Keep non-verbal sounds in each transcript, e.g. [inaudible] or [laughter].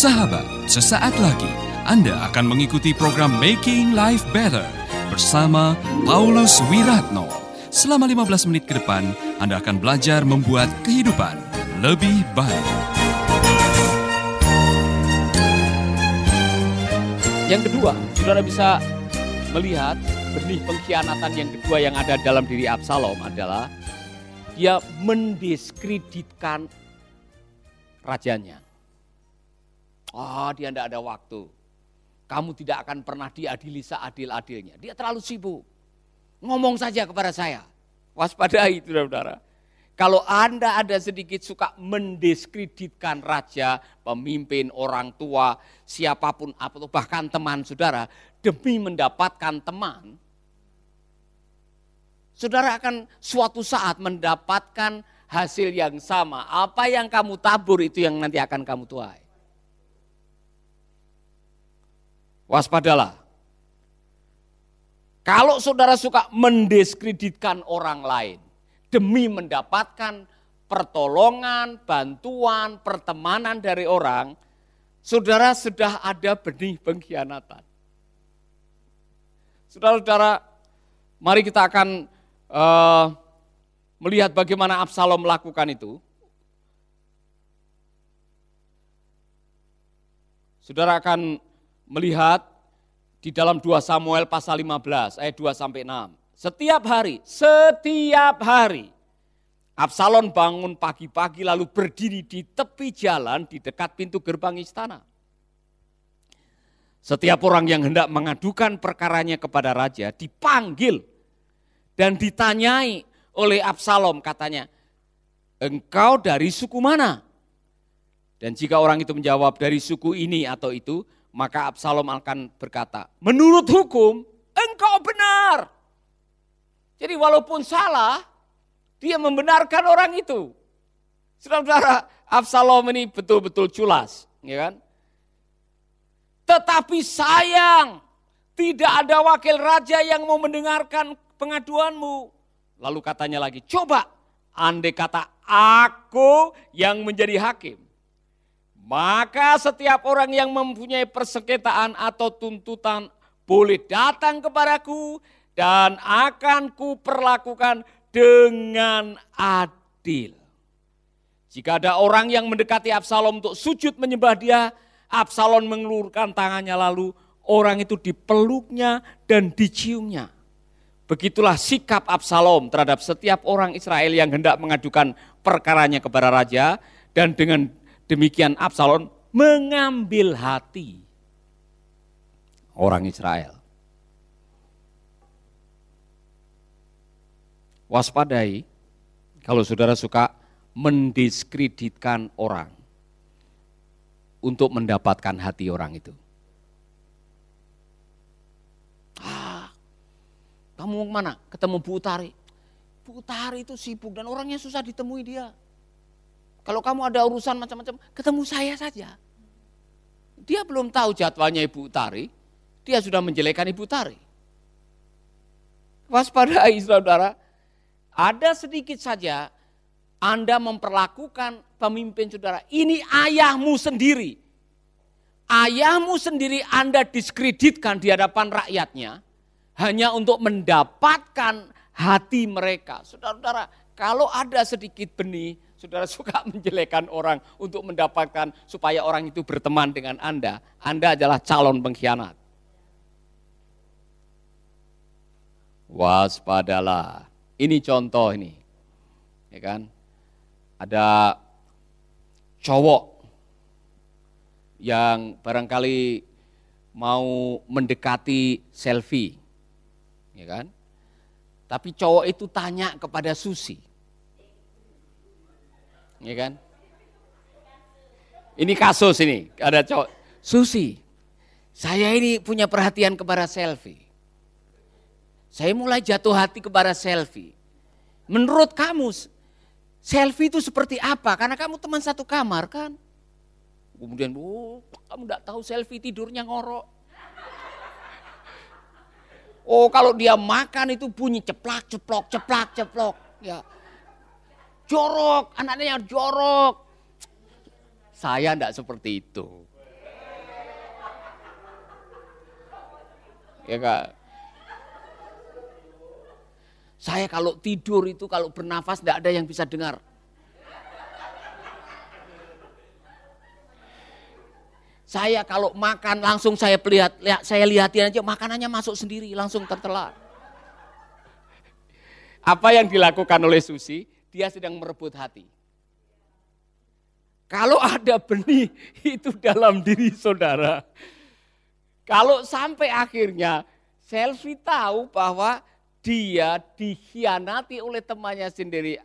Sahabat, sesaat lagi Anda akan mengikuti program Making Life Better bersama Paulus Wiratno. Selama 15 menit ke depan, Anda akan belajar membuat kehidupan lebih baik. Yang kedua, saudara bisa melihat benih pengkhianatan yang kedua yang ada dalam diri Absalom adalah dia mendiskreditkan rajanya. Oh, dia tidak ada waktu. Kamu tidak akan pernah diadili seadil-adilnya. Dia terlalu sibuk. Ngomong saja kepada saya. Waspadai, saudara-saudara. Kalau Anda ada sedikit suka mendiskreditkan raja, pemimpin, orang tua, siapa pun, atau bahkan teman saudara, demi mendapatkan teman, saudara akan suatu saat mendapatkan hasil yang sama. Apa yang kamu tabur itu yang nanti akan kamu tuai. Waspadalah. Kalau saudara suka mendiskreditkan orang lain demi mendapatkan pertolongan, bantuan, pertemanan dari orang, saudara sudah ada benih pengkhianatan. Saudara-saudara, mari kita akan uh, melihat bagaimana Absalom melakukan itu. Saudara akan melihat di dalam 2 Samuel pasal 15 ayat 2 sampai 6. Setiap hari, setiap hari Absalom bangun pagi-pagi lalu berdiri di tepi jalan di dekat pintu gerbang istana. Setiap orang yang hendak mengadukan perkaranya kepada raja dipanggil dan ditanyai oleh Absalom katanya, engkau dari suku mana? Dan jika orang itu menjawab dari suku ini atau itu, maka Absalom akan berkata, menurut hukum engkau benar. Jadi walaupun salah, dia membenarkan orang itu. Saudara-saudara, Absalom ini betul-betul culas, ya kan? Tetapi sayang, tidak ada wakil raja yang mau mendengarkan pengaduanmu. Lalu katanya lagi, coba andai kata aku yang menjadi hakim maka setiap orang yang mempunyai persengketaan atau tuntutan boleh datang kepadaku dan akan ku perlakukan dengan adil. Jika ada orang yang mendekati Absalom untuk sujud menyembah dia, Absalom mengelurkan tangannya lalu orang itu dipeluknya dan diciumnya. Begitulah sikap Absalom terhadap setiap orang Israel yang hendak mengadukan perkaranya kepada raja dan dengan Demikian Absalom mengambil hati orang Israel. Waspadai kalau saudara suka mendiskreditkan orang untuk mendapatkan hati orang itu. Ah, kamu mau mana? Ketemu Bu Utari. Bu Utari itu sibuk dan orangnya susah ditemui dia. Kalau kamu ada urusan macam-macam, ketemu saya saja. Dia belum tahu jadwalnya Ibu Tari, dia sudah menjelekan Ibu Tari. Waspadai saudara, ada sedikit saja Anda memperlakukan pemimpin saudara, ini ayahmu sendiri. Ayahmu sendiri Anda diskreditkan di hadapan rakyatnya hanya untuk mendapatkan hati mereka. Saudara-saudara, kalau ada sedikit benih Saudara suka [laughs] menjelekan orang untuk mendapatkan supaya orang itu berteman dengan Anda. Anda adalah calon pengkhianat. Waspadalah. Ini contoh ini. Ya kan? Ada cowok yang barangkali mau mendekati selfie. Ya kan? Tapi cowok itu tanya kepada Susi ya kan? Ini kasus ini, ada cowok. Susi, saya ini punya perhatian kepada selfie. Saya mulai jatuh hati kepada selfie. Menurut kamu, selfie itu seperti apa? Karena kamu teman satu kamar kan? Kemudian, oh, kamu tidak tahu selfie tidurnya ngorok. Oh kalau dia makan itu bunyi ceplak, ceplok, ceplak, ceplok. Ya, jorok, anaknya yang jorok. Saya tidak seperti itu. Ya kak. Saya kalau tidur itu kalau bernafas tidak ada yang bisa dengar. Saya kalau makan langsung saya lihat, lihat saya lihatin aja makanannya masuk sendiri langsung tertelan. Apa yang dilakukan oleh Susi? Dia sedang merebut hati. Kalau ada benih itu dalam diri saudara. Kalau sampai akhirnya Selfie tahu bahwa dia dikhianati oleh temannya sendiri.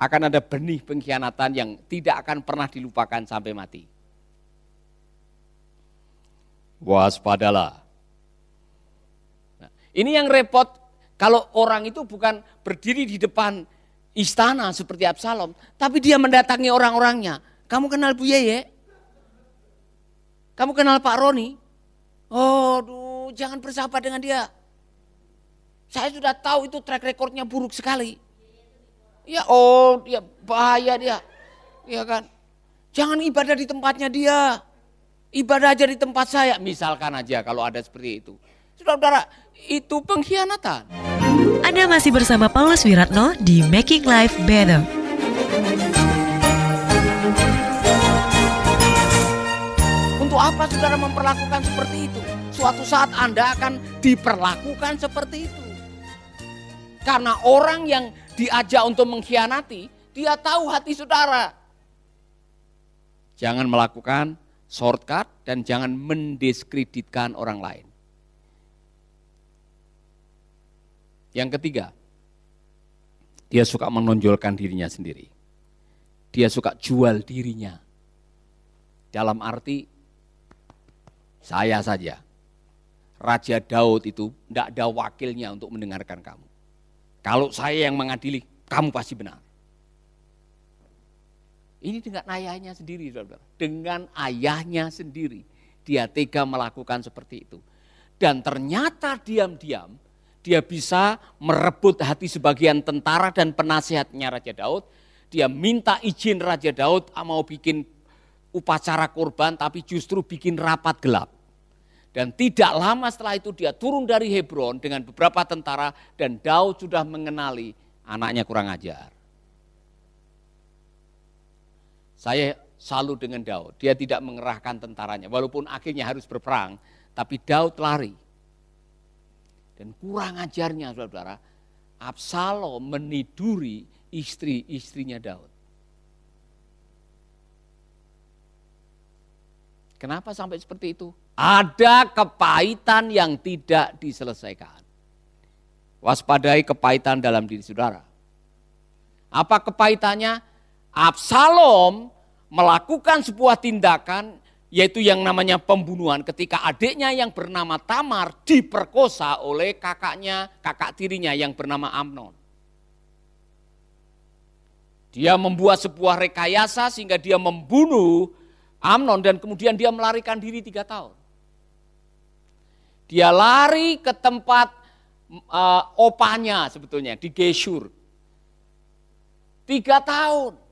Akan ada benih pengkhianatan yang tidak akan pernah dilupakan sampai mati waspadalah. Nah, ini yang repot kalau orang itu bukan berdiri di depan istana seperti Absalom, tapi dia mendatangi orang-orangnya. Kamu kenal Bu Yeye? Kamu kenal Pak Roni? Oh, duh, jangan bersahabat dengan dia. Saya sudah tahu itu track recordnya buruk sekali. Ya, oh, dia bahaya dia. Ya kan? Jangan ibadah di tempatnya dia. Ibadah aja di tempat saya, misalkan aja kalau ada seperti itu. Saudara-saudara, itu pengkhianatan. Anda masih bersama Paulus Wiratno di Making Life Better. Untuk apa saudara memperlakukan seperti itu? Suatu saat Anda akan diperlakukan seperti itu. Karena orang yang diajak untuk mengkhianati, dia tahu hati saudara. Jangan melakukan shortcut dan jangan mendiskreditkan orang lain. Yang ketiga, dia suka menonjolkan dirinya sendiri. Dia suka jual dirinya. Dalam arti saya saja. Raja Daud itu tidak ada wakilnya untuk mendengarkan kamu. Kalau saya yang mengadili, kamu pasti benar. Ini dengan ayahnya sendiri, saudara. Dengan ayahnya sendiri. Dia tega melakukan seperti itu. Dan ternyata diam-diam dia bisa merebut hati sebagian tentara dan penasihatnya Raja Daud. Dia minta izin Raja Daud mau bikin upacara korban tapi justru bikin rapat gelap. Dan tidak lama setelah itu dia turun dari Hebron dengan beberapa tentara dan Daud sudah mengenali anaknya kurang ajar. Saya salut dengan Daud. Dia tidak mengerahkan tentaranya. Walaupun akhirnya harus berperang. Tapi Daud lari. Dan kurang ajarnya saudara-saudara. Absalom meniduri istri-istrinya Daud. Kenapa sampai seperti itu? Ada kepahitan yang tidak diselesaikan. Waspadai kepahitan dalam diri saudara. Apa kepahitannya? Absalom melakukan sebuah tindakan yaitu yang namanya pembunuhan ketika adiknya yang bernama Tamar diperkosa oleh kakaknya, kakak tirinya yang bernama Amnon. Dia membuat sebuah rekayasa sehingga dia membunuh Amnon dan kemudian dia melarikan diri tiga tahun. Dia lari ke tempat uh, opanya sebetulnya di Geshur. Tiga tahun.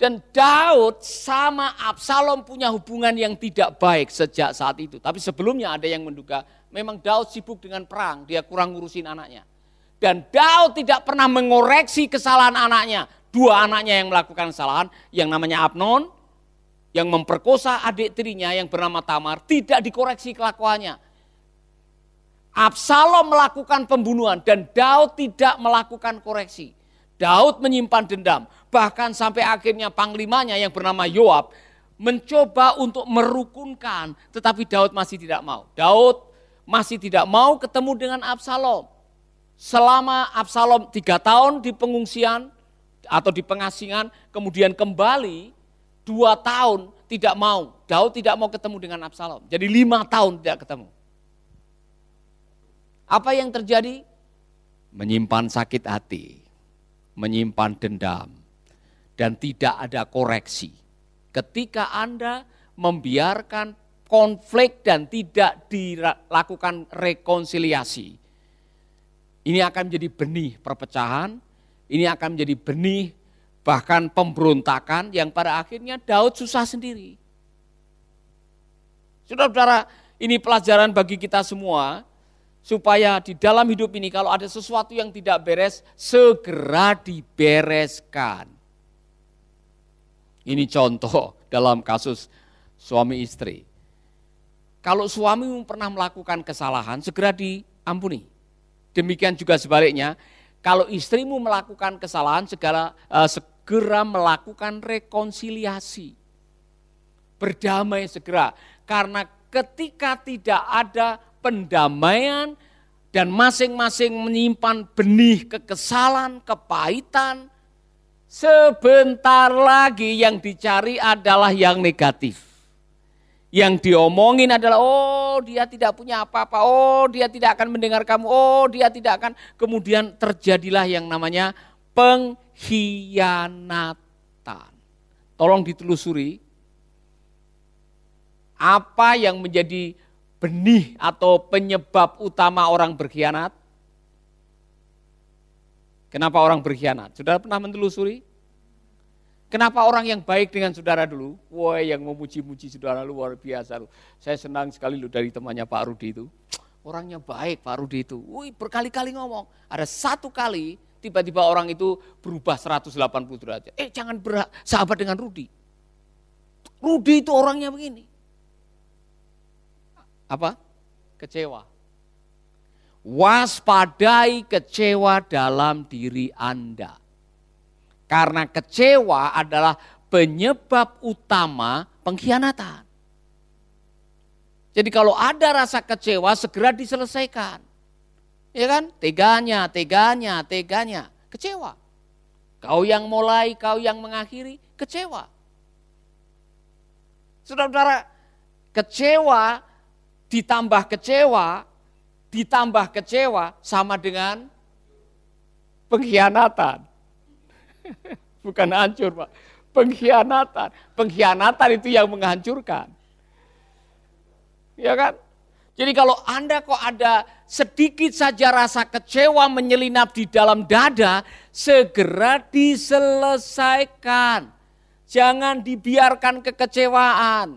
Dan Daud sama Absalom punya hubungan yang tidak baik sejak saat itu. Tapi sebelumnya ada yang menduga memang Daud sibuk dengan perang, dia kurang ngurusin anaknya. Dan Daud tidak pernah mengoreksi kesalahan anaknya. Dua anaknya yang melakukan kesalahan, yang namanya Abnon, yang memperkosa adik tirinya yang bernama Tamar, tidak dikoreksi kelakuannya. Absalom melakukan pembunuhan dan Daud tidak melakukan koreksi. Daud menyimpan dendam. Bahkan sampai akhirnya panglimanya yang bernama Yoab mencoba untuk merukunkan. Tetapi Daud masih tidak mau. Daud masih tidak mau ketemu dengan Absalom. Selama Absalom tiga tahun di pengungsian atau di pengasingan, kemudian kembali dua tahun tidak mau. Daud tidak mau ketemu dengan Absalom. Jadi lima tahun tidak ketemu. Apa yang terjadi? Menyimpan sakit hati menyimpan dendam, dan tidak ada koreksi. Ketika Anda membiarkan konflik dan tidak dilakukan rekonsiliasi, ini akan menjadi benih perpecahan, ini akan menjadi benih bahkan pemberontakan yang pada akhirnya Daud susah sendiri. Saudara-saudara, ini pelajaran bagi kita semua supaya di dalam hidup ini kalau ada sesuatu yang tidak beres, segera dibereskan. Ini contoh dalam kasus suami istri. Kalau suami pernah melakukan kesalahan, segera diampuni. Demikian juga sebaliknya, kalau istrimu melakukan kesalahan, segera, uh, segera melakukan rekonsiliasi. Berdamai segera, karena ketika tidak ada pendamaian dan masing-masing menyimpan benih kekesalan, kepahitan, sebentar lagi yang dicari adalah yang negatif. Yang diomongin adalah, oh dia tidak punya apa-apa, oh dia tidak akan mendengar kamu, oh dia tidak akan. Kemudian terjadilah yang namanya pengkhianatan. Tolong ditelusuri, apa yang menjadi benih atau penyebab utama orang berkhianat? Kenapa orang berkhianat? Sudah pernah menelusuri? Kenapa orang yang baik dengan saudara dulu? Wah yang memuji-muji saudara luar biasa. Lu. Saya senang sekali lu dari temannya Pak Rudi itu. Orangnya baik Pak Rudi itu. Wih berkali-kali ngomong. Ada satu kali tiba-tiba orang itu berubah 180 derajat. Eh jangan sahabat dengan Rudi. Rudi itu orangnya begini. Apa? Kecewa. Waspadai kecewa dalam diri Anda. Karena kecewa adalah penyebab utama pengkhianatan. Jadi kalau ada rasa kecewa segera diselesaikan. Ya kan? Teganya, teganya, teganya. Kecewa. Kau yang mulai, kau yang mengakhiri, kecewa. Saudara-saudara, kecewa ditambah kecewa, ditambah kecewa sama dengan pengkhianatan. [laughs] Bukan hancur Pak. Pengkhianatan. Pengkhianatan itu yang menghancurkan. Ya kan? Jadi kalau Anda kok ada sedikit saja rasa kecewa menyelinap di dalam dada, segera diselesaikan. Jangan dibiarkan kekecewaan.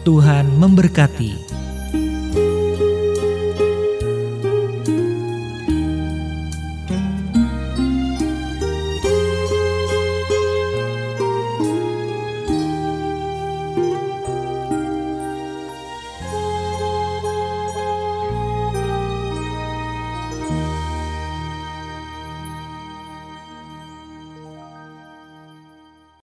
Tuhan memberkati.